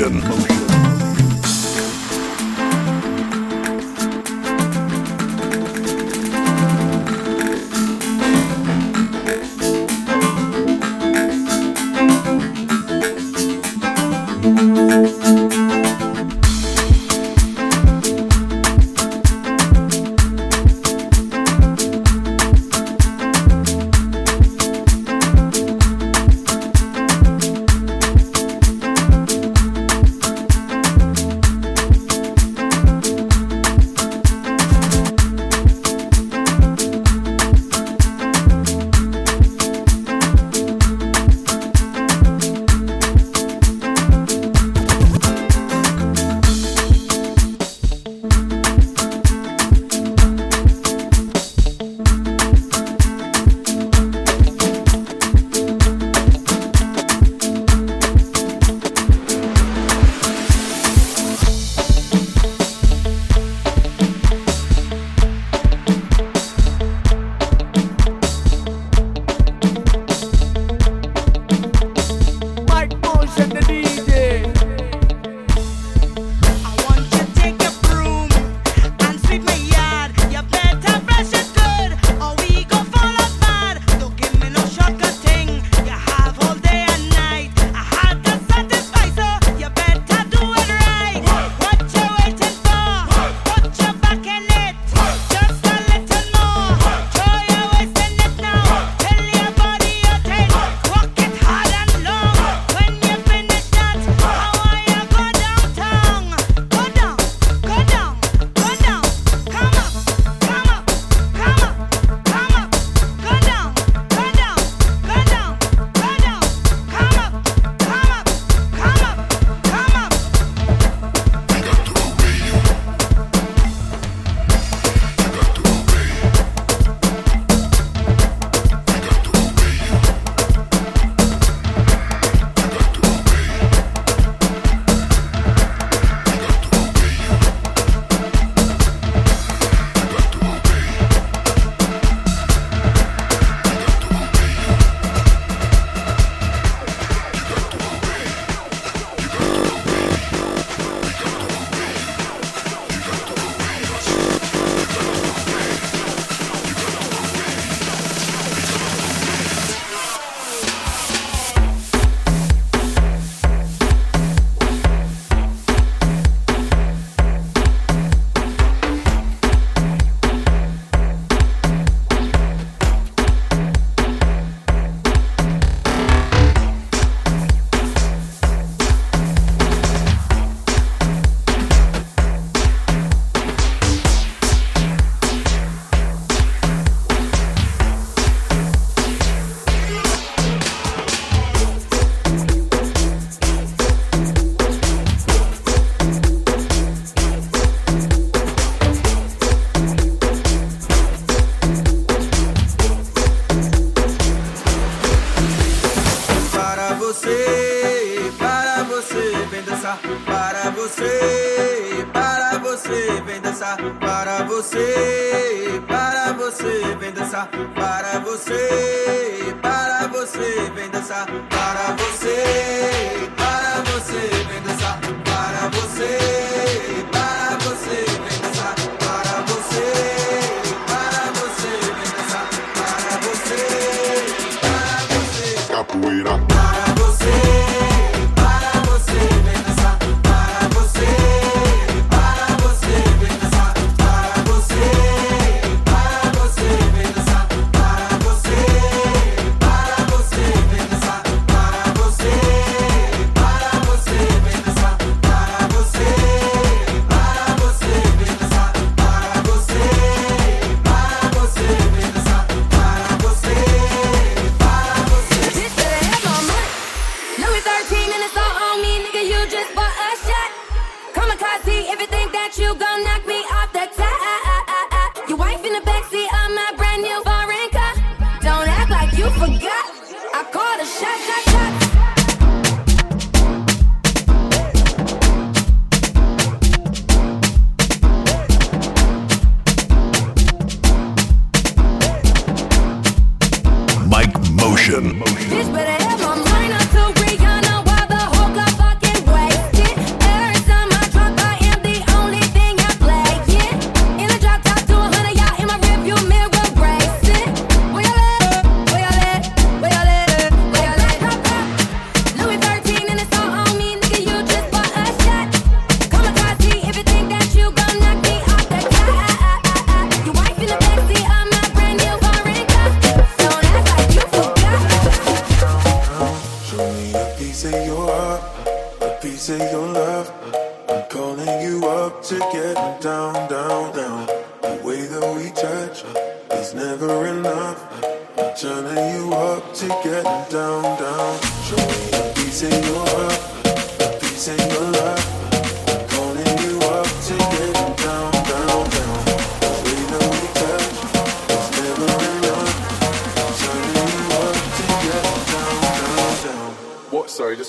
Motion.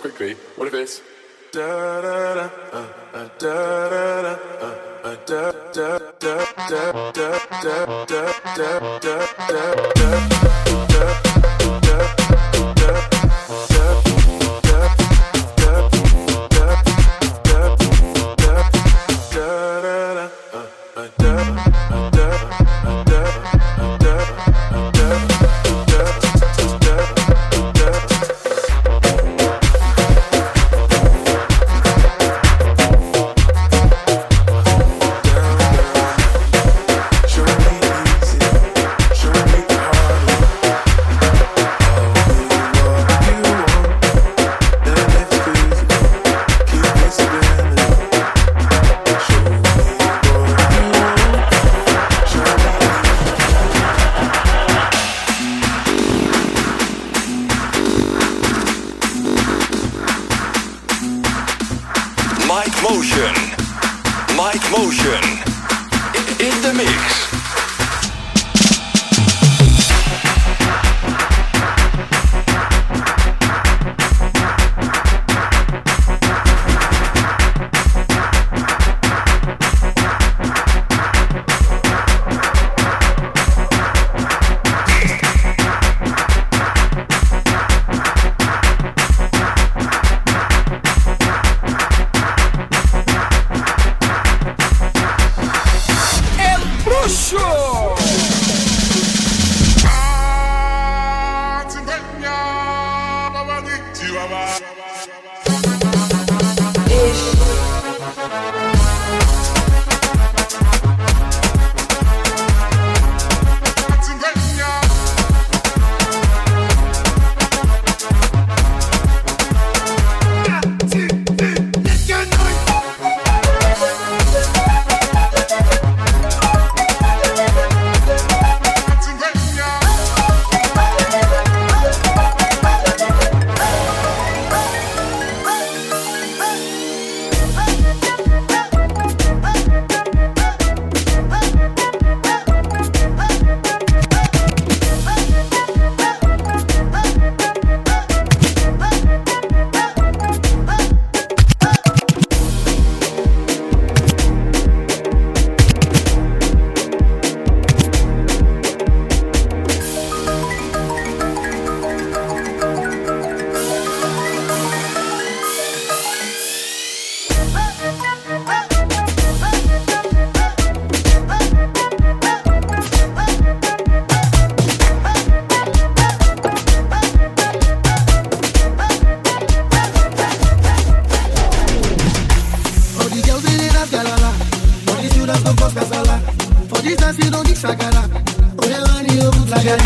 quickly, what if it's da da da uh, uh, da da da uh, uh, da da da da da da da da da da da da virou de sagara. Olha lá, eu vou tragar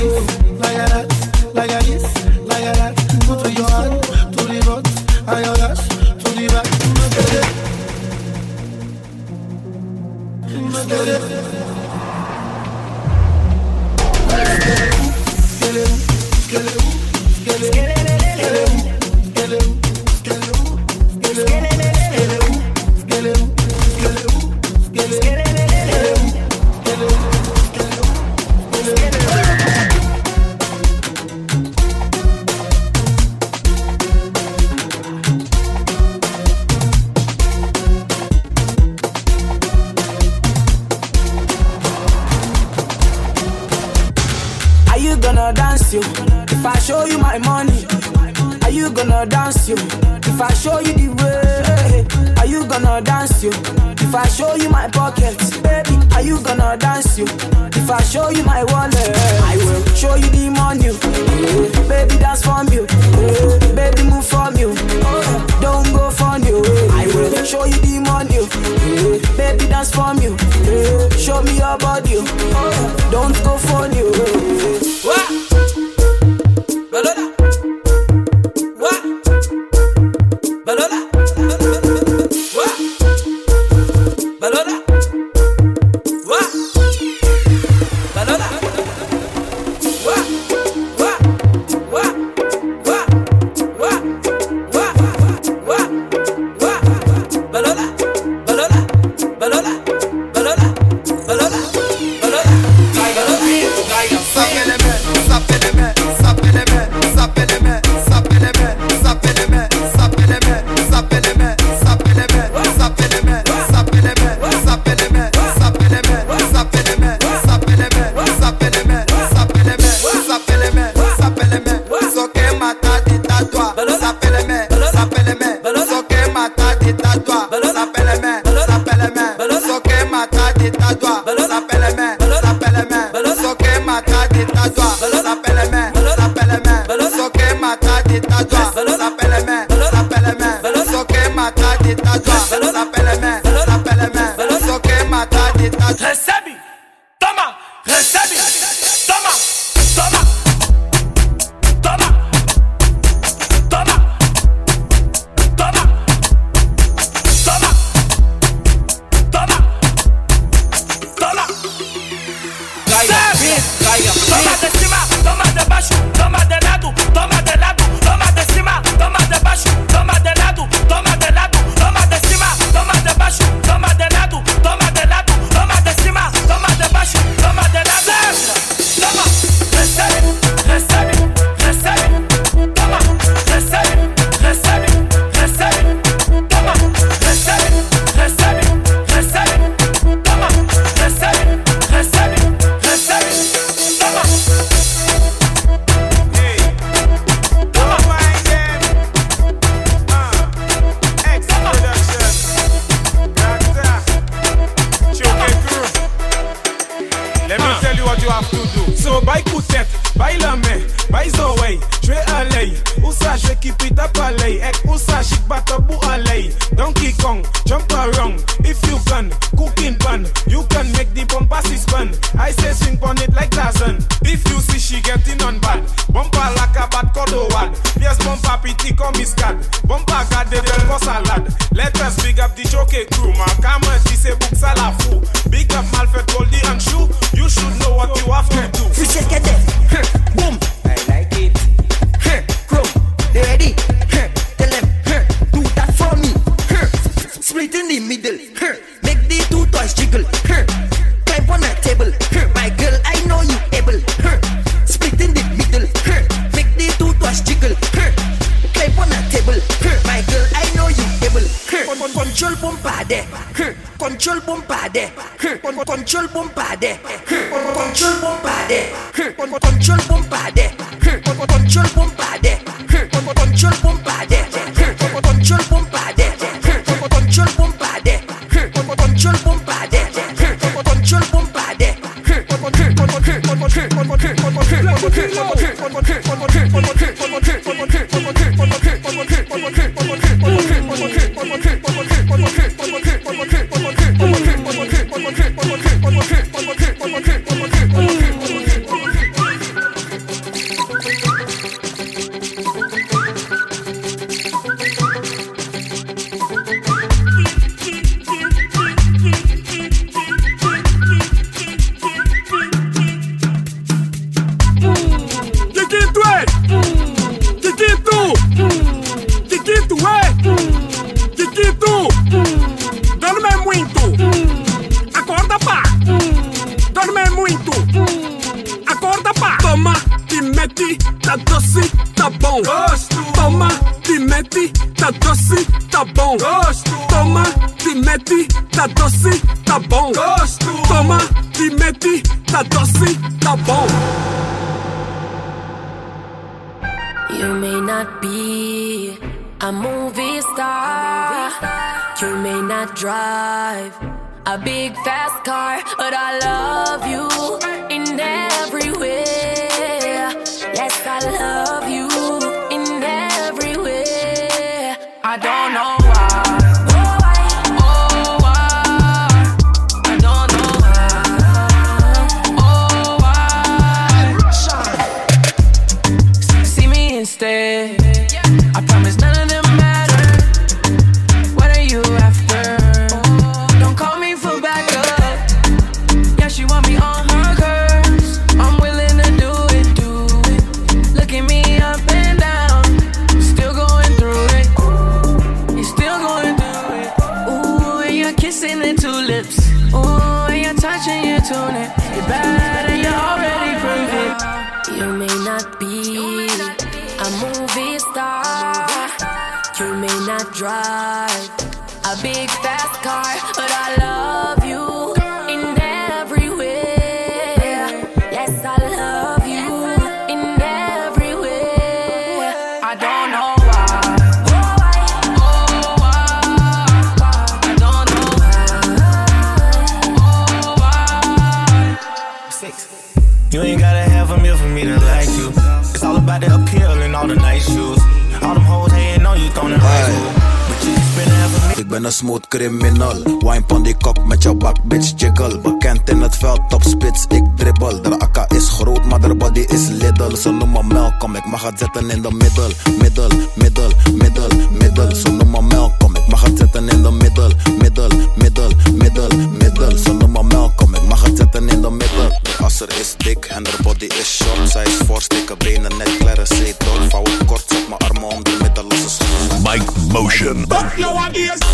zetten in de middel. Middel, middel, middel, middel. Ze noemen Malcolm, ik mag het zetten in de middel. Middel, middel, middel, middel. Ze noemen Malcolm, ik mag het zetten in de middel. De asser is dik en de body is short. Zij is voorsteken, benen net klare zetel. Vouw het kort, zet mijn armen om de middel, losse schoenen. Mike Motion. Nowadays, Just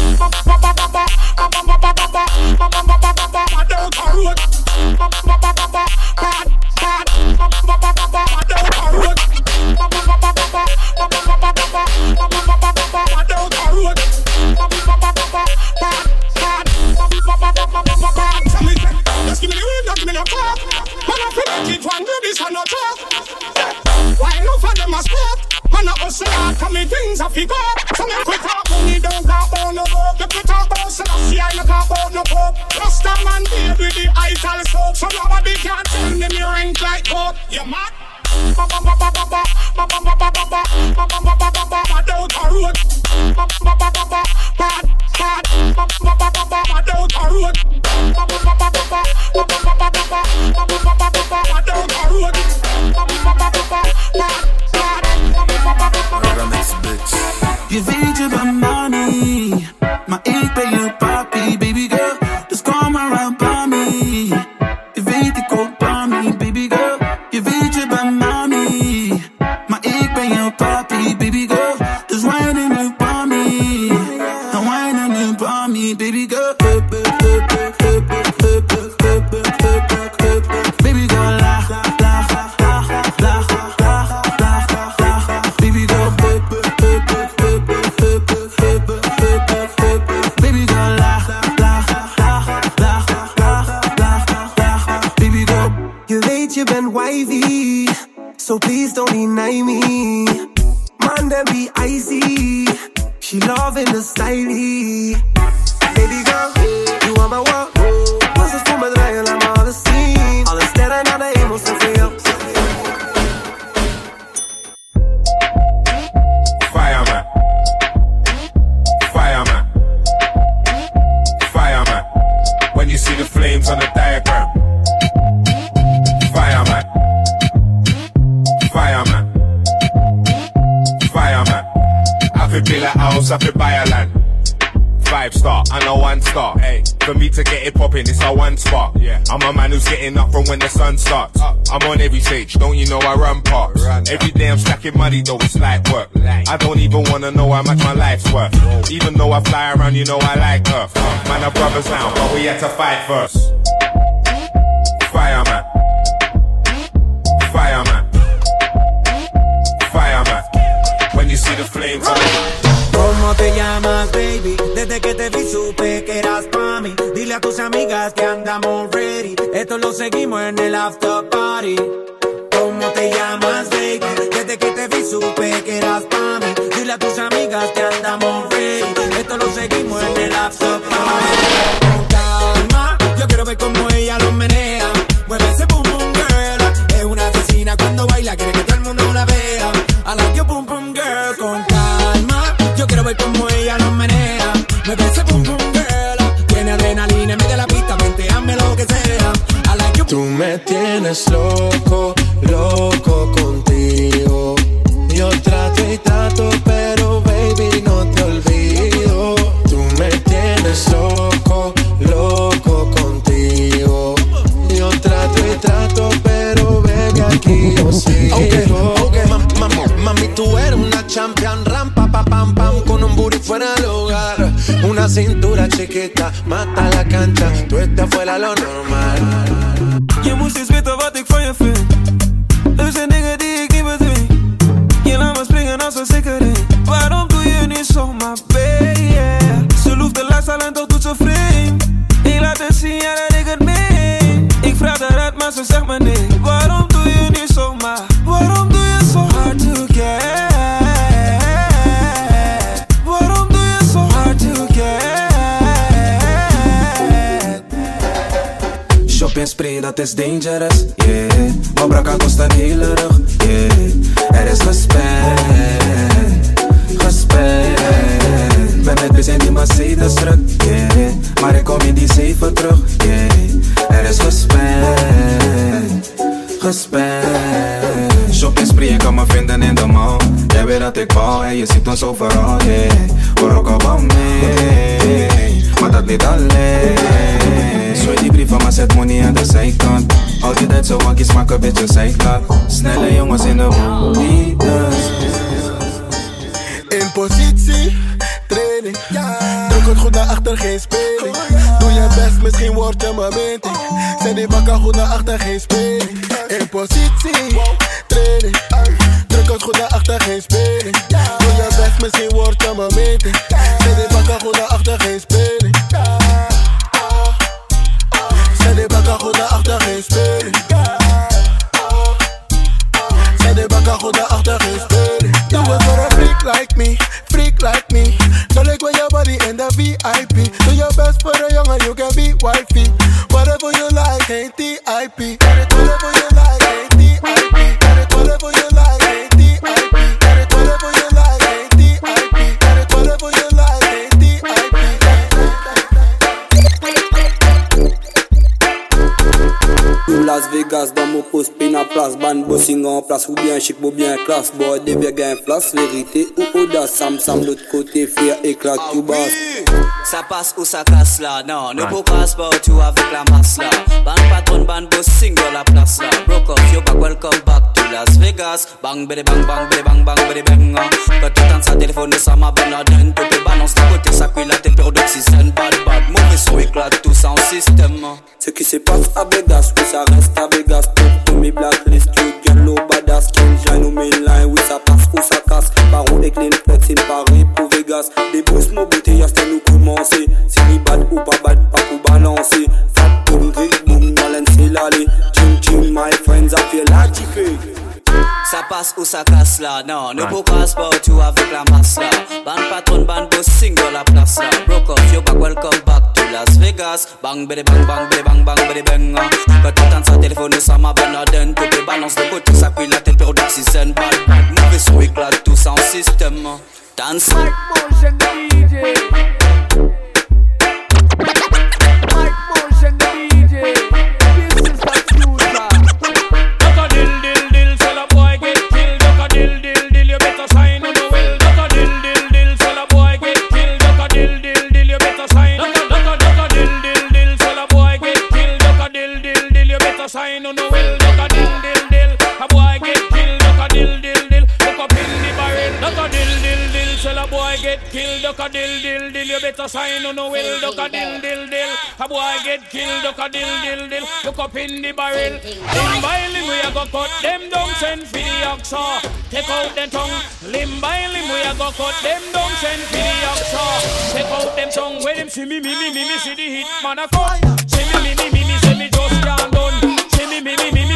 so please don't deny me. Man, them be icy, she loving the stylie. Baby girl, you are my world. House, I could buy a land. Five star, I know one star. Hey, for me to get it poppin', it's a one spot. Yeah, I'm a man who's getting up from when the sun starts. I'm on every stage, don't you know I run parts? Every day I'm stacking money, though it's light work. I don't even wanna know how much my life's worth. Even though I fly around, you know I like Earth. Man, are brothers now, but we had to fight first. Fireman. Fireman. Fireman. When you see the flames ¿Cómo te llamas, baby? Desde que te vi supe que eras pa' mí. Dile a tus amigas que andamos ready. Esto lo seguimos en el after party. ¿Cómo te llamas, baby? Desde que te vi supe que eras pa' mí. Dile a tus amigas que andamos ready. Esto lo seguimos en el after party. Is dangerous, yeah. Obraka kost een hele rug, yeah. Er is respect, respect. Ben met is en die Mercedes druk, yeah. Maar ik kom in die zeven terug, yeah. Er is gesprek, gesprek Shopping spree, ik kan me vinden in de mall. Jij weet dat ik bouw en je ziet ons overal, yeah. Hoor ook al van mee, maar dat niet alleen Zwaai die brief van maar zet money aan de zijkant Al die tijd zo wakkies, maak een beetje zijklap Snelle jongens in de boelies In positie, training. Druk het goed naar achter, geen speling. Doe je best, misschien word je mijn meting. Zet die bakken goed naar achter, geen speling. In positie, training. Druk het goed naar achter, geen. Doe je best, misschien je. Zet die bakken goed naar achter, geen. Zet die bakken goed naar achter, geen. Zet die bakken goed naar achter, geen speling. Do it for a freak like me, freak like me. So like when body in the VIP. Do your best for a young and you can be wifey. Whatever you like, ain't TIP. Whatever you like, ain't TIP. Whatever you like, Las Vegas, dans mon poste, pin en place, ban bossing en place, ou bien chic, ou bien classe, boy, des gain place, vérité ou audace, Sam Sam l'autre côté, frère, éclat, tout basse. Ça passe ou ça casse là, non, ne faut pas sport tout avec la masse là. Ban patron, ban bossing dans la place là. Broke off, yo back, welcome back to Las Vegas. Bang, bidi bang, bang, bidi bang, bang, bidi bang. hein. Quand tu tentes sa téléphone, ça m'a ben à tout te balance de côté, ça cuit la tête, peur d'oxygène, bad, bad. Mauvais son éclate hein. Ce qui se passe à Vegas, oui ça reste à Vegas. Tout to me blacklist, you get low badass. King Jano mainline, oui ça passe ou ça casse. Baron et clean flex in Paris pour Vegas. Des boosts mon beauté, y'a nous Ça passe ou ça casse là, non, ne faut pas sport tout avec la masse là. Ban patron, ban bossing dans la place là. Broke off, yo back, welcome back to Las Vegas. Bang, bidi bang, bang, bidi bang, bang, bidi bang. Uh. hein. Quand tu tentes sa téléphone, ça m'a ben à donne, tout te balance de côté, ça cuit la tête, peur d'oxygène, bad, bad. Mauvais son éclate tout ça en système. hein. Dance. Motion DJ. Mike Motion DJ. Duck a dill dill dill, you better sign on the will. Duck a dill dill dill, a boy get killed. Duck a dill dill dill, look up in the barrel. Limb by limb we a go cut them down, send for the oxa. Take out them tongue. Limb by limb we a go cut them down, send for the oxa. Take out them tongue. When them see me, me, me, me, me, see the hit man a come. See me, me, me, me, me, see me just can't done. See me, me, me, me,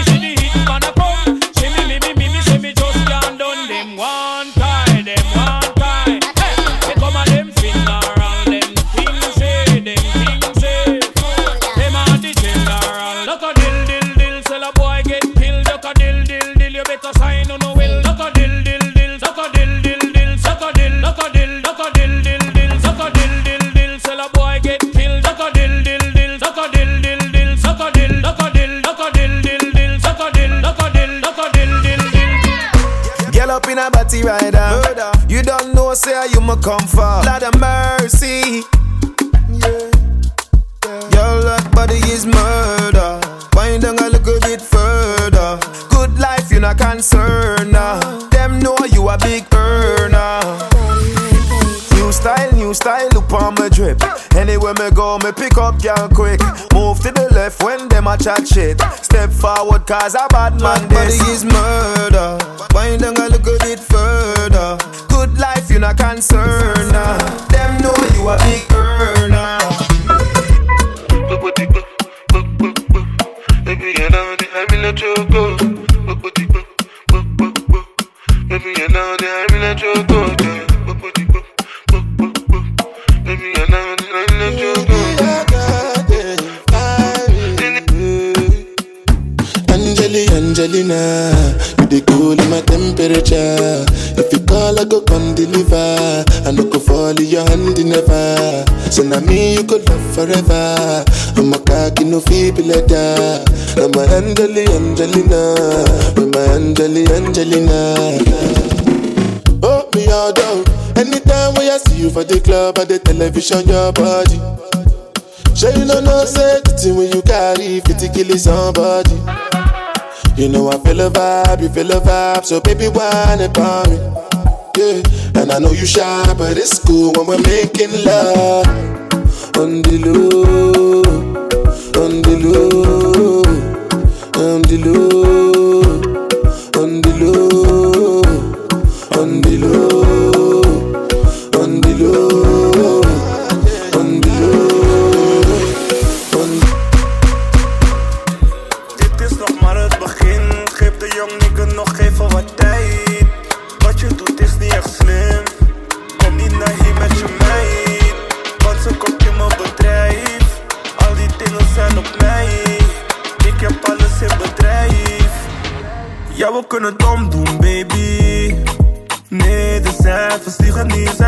up girl quick. Move to the left when them a chat shit. Step forward, cause a bad man body is murder. Wind down a little bit further. Good life, you not concerned. You the cool in my temperature. If you call, I go come deliver. I no go fall in your hand never. So now me you could love forever. I'm a cocky no feeble letter. I'm a Angeli Angelina. I'm a Angeli Angelina. Oh, me all down. Anytime when I see you for the club or the television, your body. Sure you know no say the thing when you carry 50 kill somebody. You know I feel a vibe, you feel a vibe, so baby why whine about me. Yeah, and I know you shy, but it's cool when we're making love. On the low, on the low, on the low,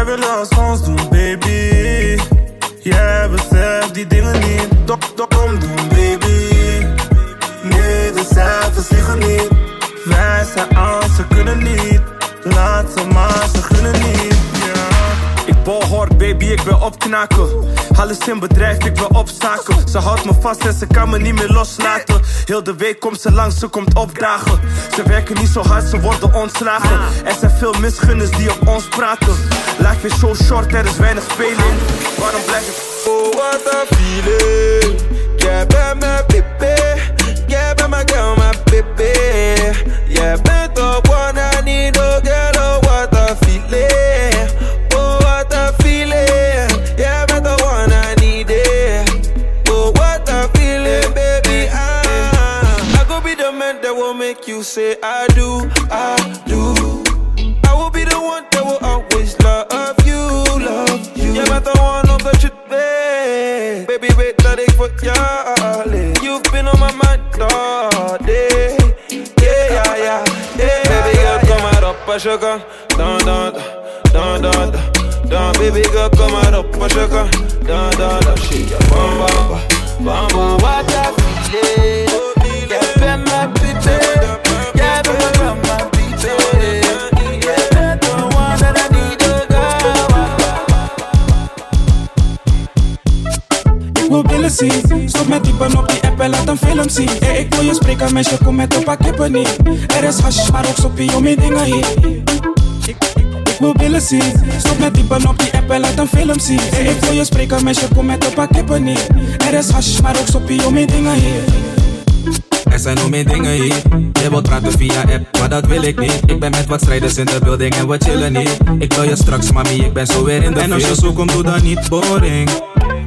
willen als ons doen, baby. Jij beseft die dingen niet. Dok, dok, omdoen, baby. Nee, de cijfers liegen niet. Wij zijn aan, ze kunnen niet. Laat ze maar, ze gunnen niet. Ja. Ik bol hard, baby, ik ben opknaken. Alles in bedrijf, ik wil opstaken. Ze houdt me vast en ze kan me niet meer loslaten. Heel de week komt ze langs, ze komt opdagen. Ze werken niet zo hard, ze worden ontslagen. Er zijn veel misgunners die op ons praten. Life is so short, er is weinig speling. Waarom blijf ik... Oh, what a feeling. Jij bent mijn baby. Jij bent mijn girl, mijn baby. Jij you say I do, I do. I will be the one that will always love you, love you. Jij bent de one of the truth, babe. Baby, dat ik voor jou leef. You've been on my mind all day. Yeah, yeah, yeah, yeah. Baby girl, maar op als je kan. Dan, dan, dan, dan, dan. Dan, baby girl, maar op als je kan. Dan, dan, dan. Shake your bum, bum, bum. Bum, bum, Zien. Stop met typen op die app en laat een film zien. Hey, ik wil je spreken, meisje, kom met een pak kippen niet. Er is hash, maar ook soppie om je dingen hier. Ik, ik wil billen zien. Stop met typen op die app en laat een film zien. Hey, ik wil je spreken, meisje, kom met een pak kippen niet. Er is hash, maar ook soppie om je dingen hier. Er zijn nog meer dingen hier. Je wilt praten via app, maar dat wil ik niet. Ik ben met wat strijders in de building en we chillen niet. Ik wil je straks, mami, ik ben zo weer in de En als je zo komt, doe dan niet boring.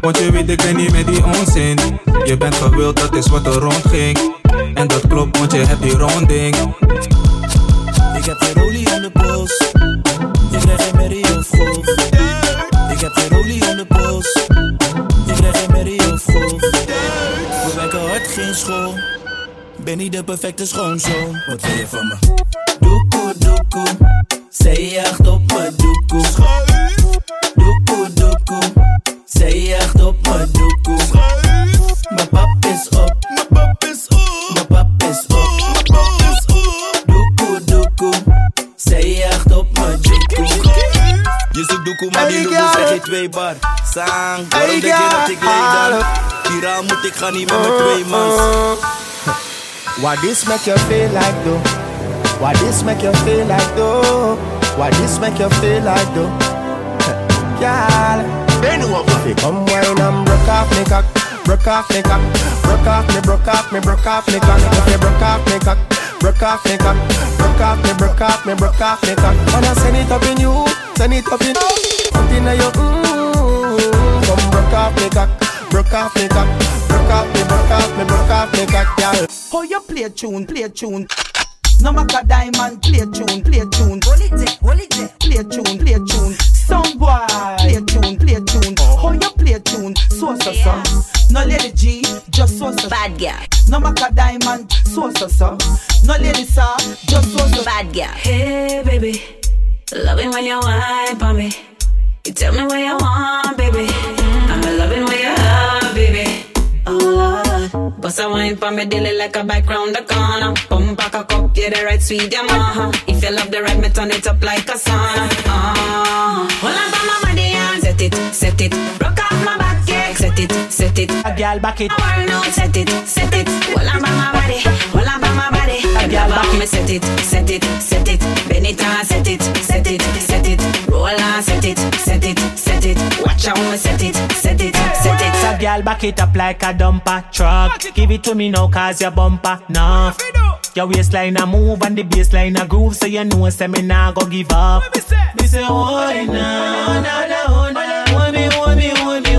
Want je weet, ik ben niet met die onzin. Je bent gewild, dat is wat er rondging. En dat klopt, want je hebt die ronding. Ik heb geen olie in de pols. Ik krijg geen merrie of. Ik heb geen olie in de pols. Ik krijg geen merrie of golf. We werken hard, geen school. Ben niet de perfecte schoonzoon. Wat wil je van me? Doekoe, doekoe. Zij echt op me doekoe. Zij echt op me doekoe. Mijn pap is op. Mijn pap is op. Mijn pap is op. Mijn pap is op. Doekoe, doekoe. Zij echt op me doekoe. Je zoekt doekoe, maar die doekoe zeg je twee bar. Sang, waarom denk je dat ik leef dan? Viraal moet ik gaan niet met mijn twee mans. Why this make you feel like though? Why this make you feel like though? Why this make you feel like though? Girl, if you come wine and broke off me cock, broke off me cock, broke off me, broke off me, broke off me cock. If you broke off me cock, broke off me cock, broke off me, broke off me, broke off me cock. Wanna send it up in you, send it up in, up in your mm. Come broke off me cock, broke off me cock, broke off me, broke off me, broke off me cock, girl. How you play tune, play tune. No matter diamond, play tune, play tune. Hold it there, hold it there. Play tune, play tune. Some boy, play tune, play tune. How you play tune, so so so. No lady G, just so so. Bad girl. No matter diamond, so so so. No lady sir, just so so. Bad girl. Hey, baby. Love it when you whine for me. You tell me what you want, baby. Bust a wine for me daily like a bike round the corner. Pump back a cup, yeah the right sweet, yeah maha. If you love the right, me turn it up like a sauna. Ah, hold on for my body and set it, set it. Rock off my yeah, set it, set it. A girl back it. I know, set it, set it. Hold on for my body, hold on for my body. A girl back me set it, set it, set it. Bend it and set it, set it, set it. Roll and set it, set it, set it. Watch how me set it, set it, set it. A girl back it up like a dumper truck. Give it to me now cause your bumper enough. Your waistline a move and the baseline a groove So you know say me nah go give up Me say oh na na na oh na Want me, want me, want me, want me,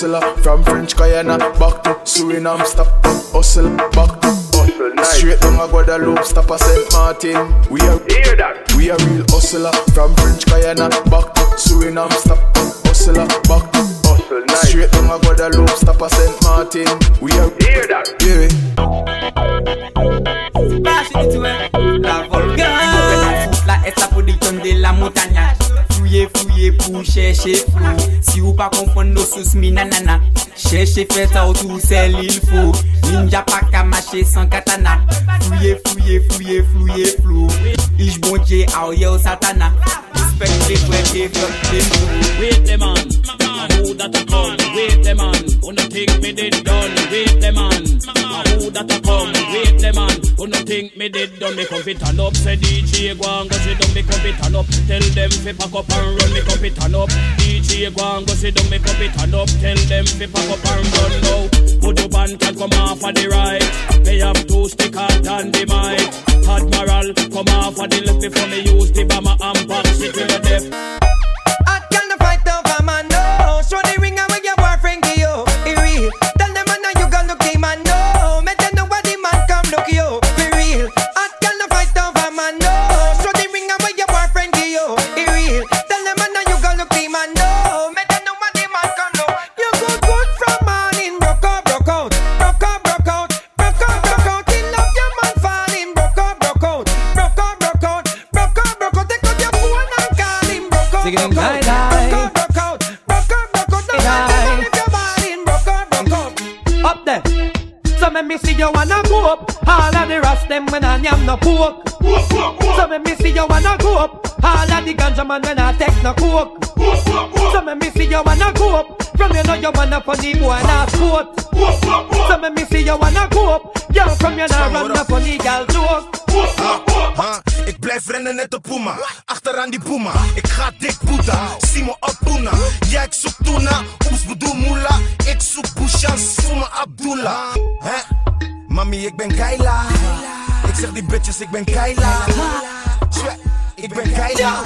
hustler from French Guiana back to Suriname. Stop hustle back to Straight down a Guadeloupe, stop a Saint Martin. We a hear that. We a real hustler from French Guiana back to Suriname. Stop hustler back to Straight down a Guadeloupe, stop a Saint Martin. We a hear that. Yeah. La volga La esta production de la montagne fouye fouye pou chèche flou Si ou pa konfon nou sous mi nanana Chèche fèta ou tou sel il fou. Ninja pa kamache san katana. Fouye fouye fouye fouye flou Ij bondje a ou ye ou satana. Frères les frères les Wait the man, a who that a come? Wait the man, wanna think me did done? Wait the man, a who that a come? Wait the man, wanna think me did done? Me come fit turn up, say DJ go and go. Me come fit turn up, tell them fi pack up and run. Me come fit turn up, DJ go and go. Me come fit turn up, tell them fi pack up and run now. Put your band can come off of the right. They have two stickers and the mic. Admiral come off of the left before me use the bomber and box it to your death. I can't fight over man, no Show the him Broke out, Singing broke out die, die. Broke out, out out, out No matter if you're Broke out, out Up there. So make me see you wanna go up. All of the rest them when I yam no pork. So make me see you wanna go up. All of the ganja man when I take no coke. So make me see you wanna go up. From you know you wanna funny boy na sport. So make me see you wanna go up. Girl from you know run no funny girl joke. Ik blijf rennen net de Puma, achteraan die Puma. Ik ga dik me op Puna. Ja, ik zoek Tuna, oeps bedoel Moela. Ik zoek voel me Abdullah. Hè? Mami, ik ben Kaila. Ik zeg die bitches, ik ben Kaila. Tja, Ik ben Kaila.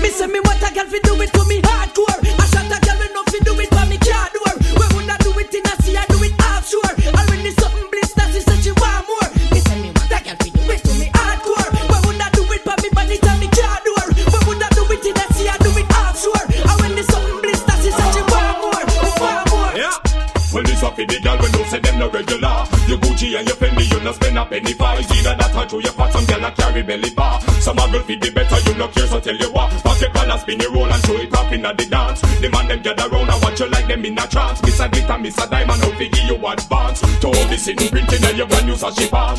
Me say me what a girl fi do it for me hardcore. I shot a girl we no fi do it for me car door. We woulda do it in a sea, I do it offshore. Already something bliss that she said she want more. Me say me what a girl fi do it for me hardcore. We woulda do it for me body to me car door. We woulda do it in a sea, I do it offshore. Already something bliss that she said she want more, want more. Yeah. Well, this up for the girl when you say them no regular. Your Gucci and your Fendi, you no spend a penny for. It's either that or through your pot, some girl a carry belly bar. Some a girl feed the better, you no care, so tell you what. Pack your collar, spin your roll and show it up in the dance. The man them gather round and watch you like them in a trance. Miss a glitter, miss a diamond, how figure you advance. To all this in printing and your brand new sashi palm.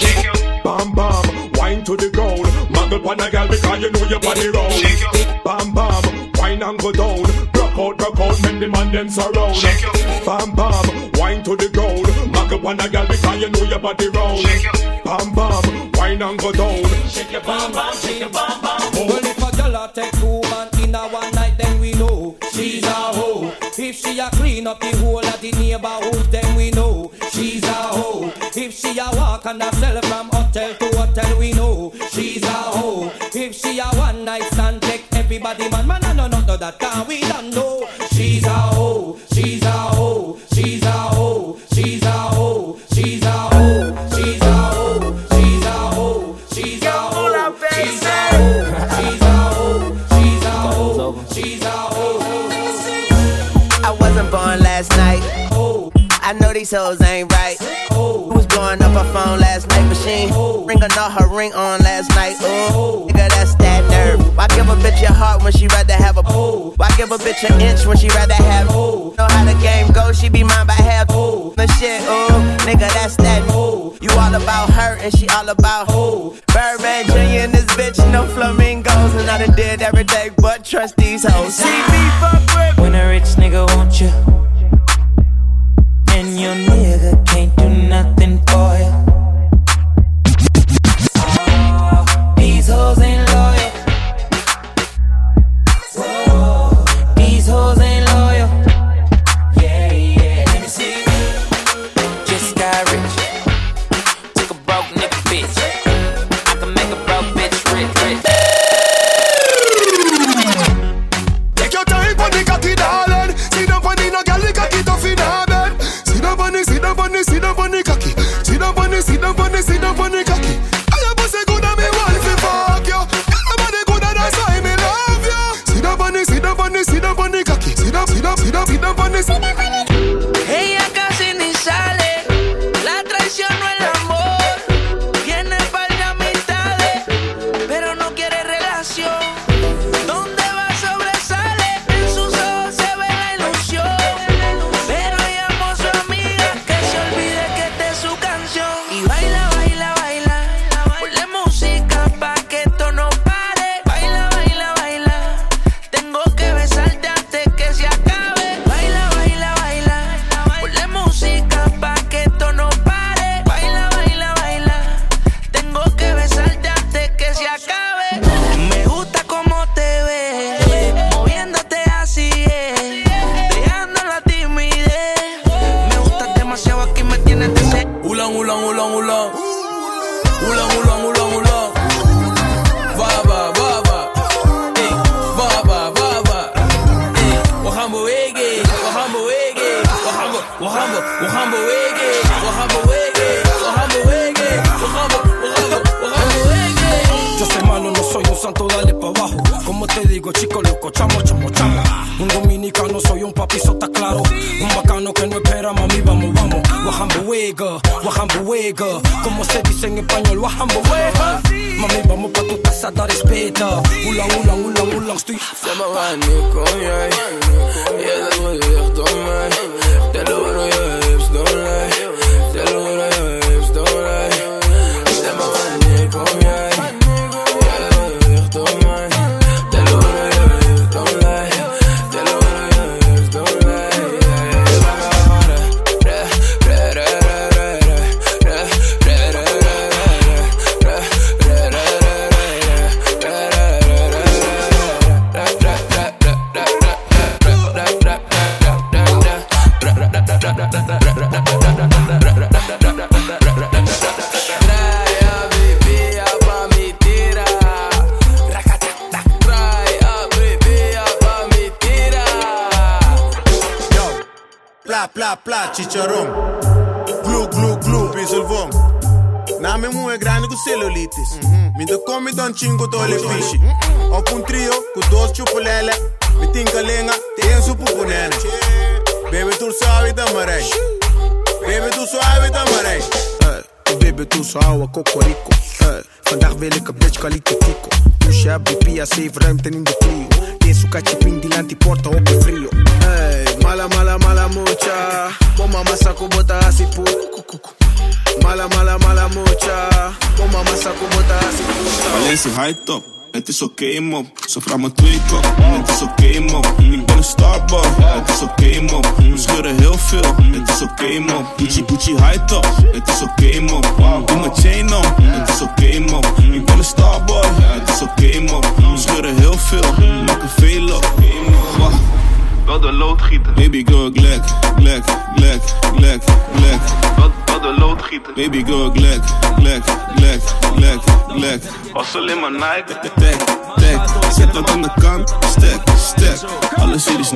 Bam bam, wine to the ground. Muggle pon a girl because you know your body round. Bam bam, wine and go down. Rock out, rock out, make the man them surround. Bam bam, wine to the ground. Muggle pon a girl because you know your body round. Bam bam, wine and go down. Shake your bam bam, shake your bam bam. Oh. Well, if a girl a take two man in a one night, then we know she's a hoe. If she a clean up the whole of the neighborhood, then we know she's a hoe. If she a walk and a sell from hotel to hotel, we know she's a hoe. If she a one night stand, take everybody man, man, I know not know that can we these hoes ain't right. Who was blowing up her phone last night? Machine. Ring or her ring on last night. Ooh, nigga, that's that nerve. Why give a bitch your heart when she rather have a pole? Why give a bitch an inch when she rather have a poo? Know how the game goes, she be mine by half. Ooh, The shit, ooh, nigga, that's that. You all about her and she all about who? Birdman Jr. and this bitch, no flamingos. And I done did every day but trust these hoes. See me fuck with. When a rich nigga want you, your nigga can't do nothing for you. Oh, these hoes ain't te digo, chico loco, chamo, chamo, chamo. Un dominicano, soy un papizo, está claro. Un bacano que no espera, mami, vamos, vamos. Wajambo wega. Como se dice en español, wajambo wega. Mami, vamos pa' tu casa, dar respeta. Ulan, ulan, ulan, ulan, estoy. Zeg maar wanneer Pla, chicharrón. Glu, glu, glu, pinselvón. Na me muy grande con celulitis. Me mhm. te come don chingo tole pishi. Op un trio con dos chupolele. Me tinka lenga, ten su pupunene. Baby, tu sabe tamarei. Baby, tu sabe tamarei. Hey, eh, baby, tu ouwe cocorico. Vandaag eh, wil ik een bitch kwalitatico. Pusha, BP, save ruimte in de Clio. Geen sukachi pindilanti porta op de frio. Hey, mala, mala, mala, mucha. Bon mama sako bota asipu. Mala, mala, mala, mucha. Bon mama sako bota asipu. Alleen ze high top, het is oké man. Ze vraagt me twee kop, het is oké man. Ik ben een starboy, het is oké man. We scheuren heel veel, het is oké man. Gucci, Gucci high top, het is oké man. Doe mijn chain on, het is oké man. Ik ben een starboy, het is oké man. We scheuren heel veel, maken veel op. Wacht. Wel de loodgieter. Baby girl, glek, glek, glek, glek, glek. Wel, wel de loodgieter. Baby girl, glek, glek, glek, glek, glek. Was alleen maar Nike. Tek, tek, zet dat aan de kant. Stek, stek. Alles hier is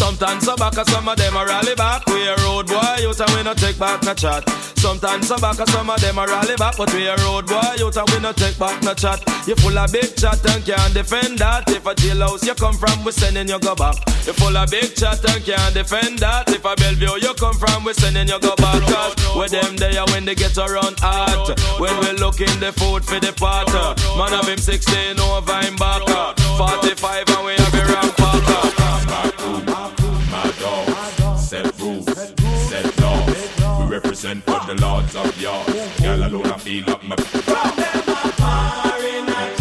Sometimes so back, some of them are rally back. We a road boy, you and we no take back no chat. Sometimes so back, some of them are rally back, but we a road boy, you and we no take back no chat. You full of big chat and can't defend that. If a jailhouse you come from, we sending you go back. You full of big chat and can't defend that. If a Bellevue you come from, we sending you go back. Cause with them there when they get around art. When we looking the food for the potter. Man of him 16 over him back. 45 and we have a rampacker. represent for the lords of yards. Girl, I feel like my. From them, I'm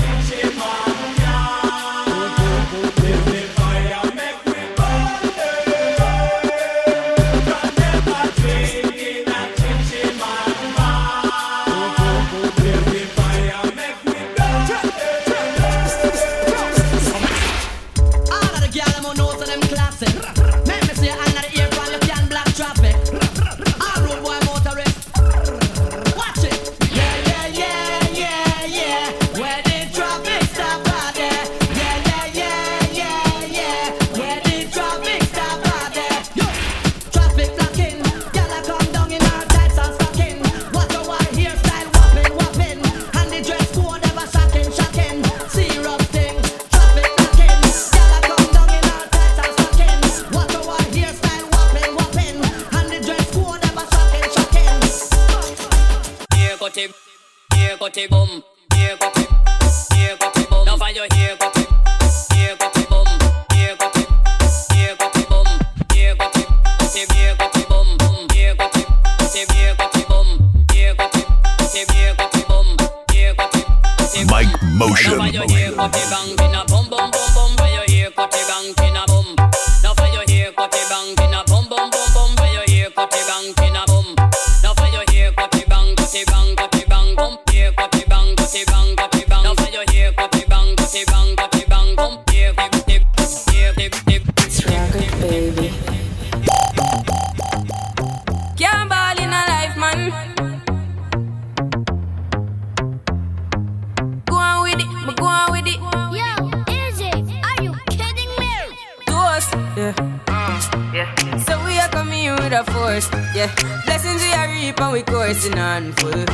yeah. Blessings we are reap and we coursing on full.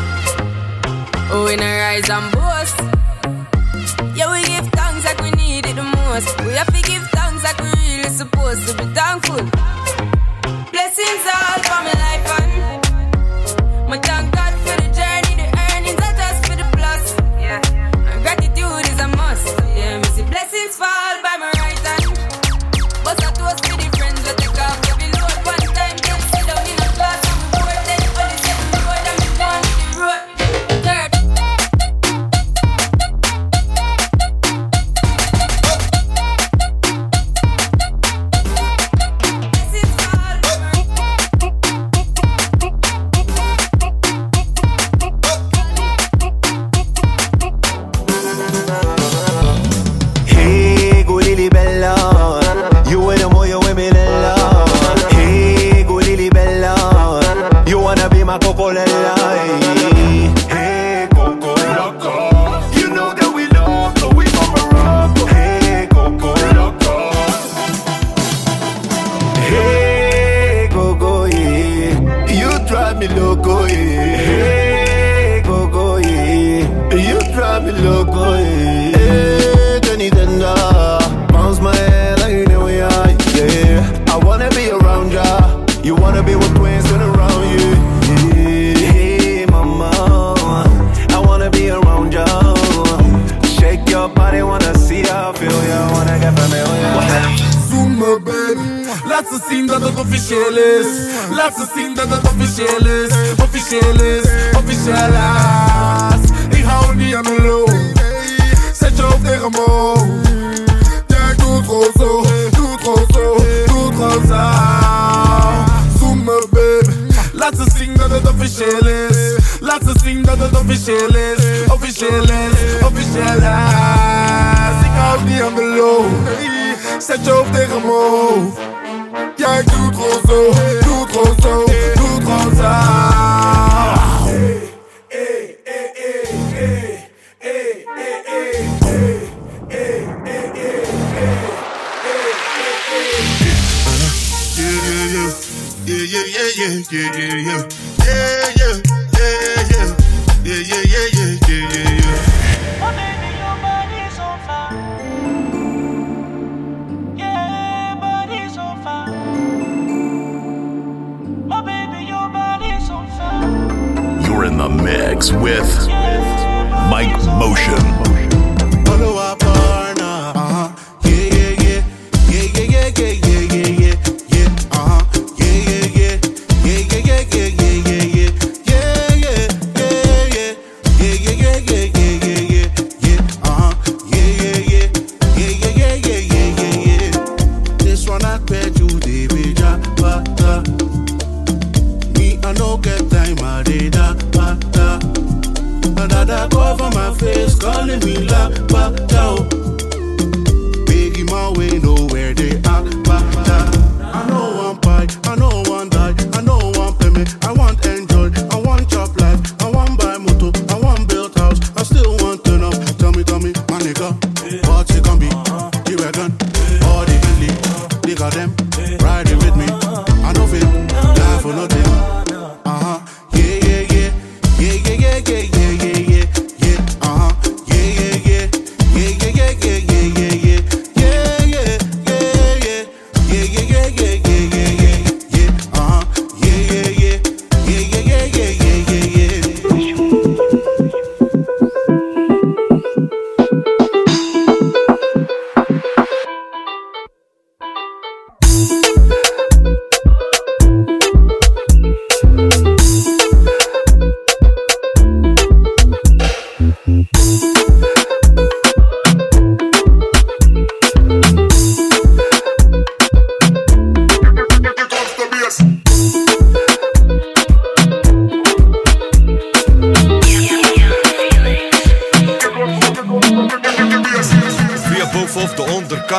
Oh, we no rise and boast. Yeah, we give thanks like we need it the most. We have to give thanks like we really supposed to be thankful. Blessings all for my life and my tongue.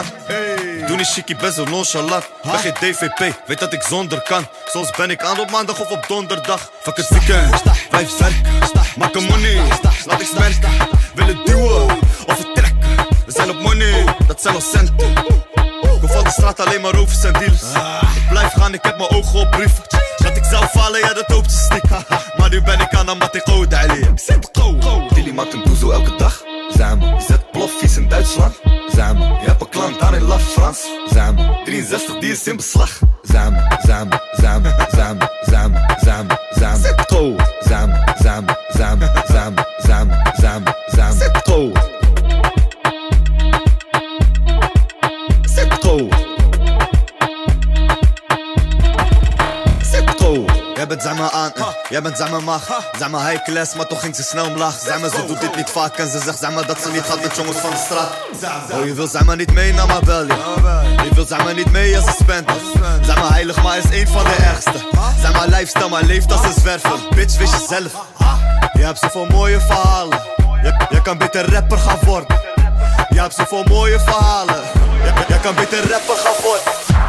De onderkant. Doe niet chickie, best wel nonchalant. Ben geen DVP, weet dat ik zonder kan. Soms ben ik aan op maandag of op donderdag. Fuck het weekend, blijf werken. Maak een money, laat ik merken. Willen duwen of vertrekken. We zijn op money, dat zijn ons centen. Ik van de straat alleen maar over zijn deals. Ik blijf gaan, ik heb mijn ogen op brieven. Dat ik zelf falen, ja dat hoopt ze stiekem. Maar nu ben ik aan wat ik goed Ik zit go. Tilly maakt een boezel elke dag. Samen. Je zet ploffies in Duitsland. Samen en laf Frans. Samen. 63 die is in beslag zam, zam, zam, zam, zam, zam, zam. Zet trouw. Zam, zam, zam, zam, zam, zam, zam, zam. Zet koud Zet koud Zet koud We hebben het aan jij bent me mag. Me high class, maar toch ging ze snel omlaag. Me, ze doet dit niet vaak en ze zegt me dat ze niet gaat met jongens van de straat. Oh, je wil me niet mee naar mijn bel, ja. Je wil me niet mee als ze spent. Me heilig, maar is een van de ergste. Mijn lifestyle, maar leeft als een zwerver. Bitch, wist je zelf. Je hebt zoveel mooie verhalen. Je, je kan beter rapper gaan worden. Je hebt zoveel mooie verhalen. Je, je kan beter rapper gaan worden.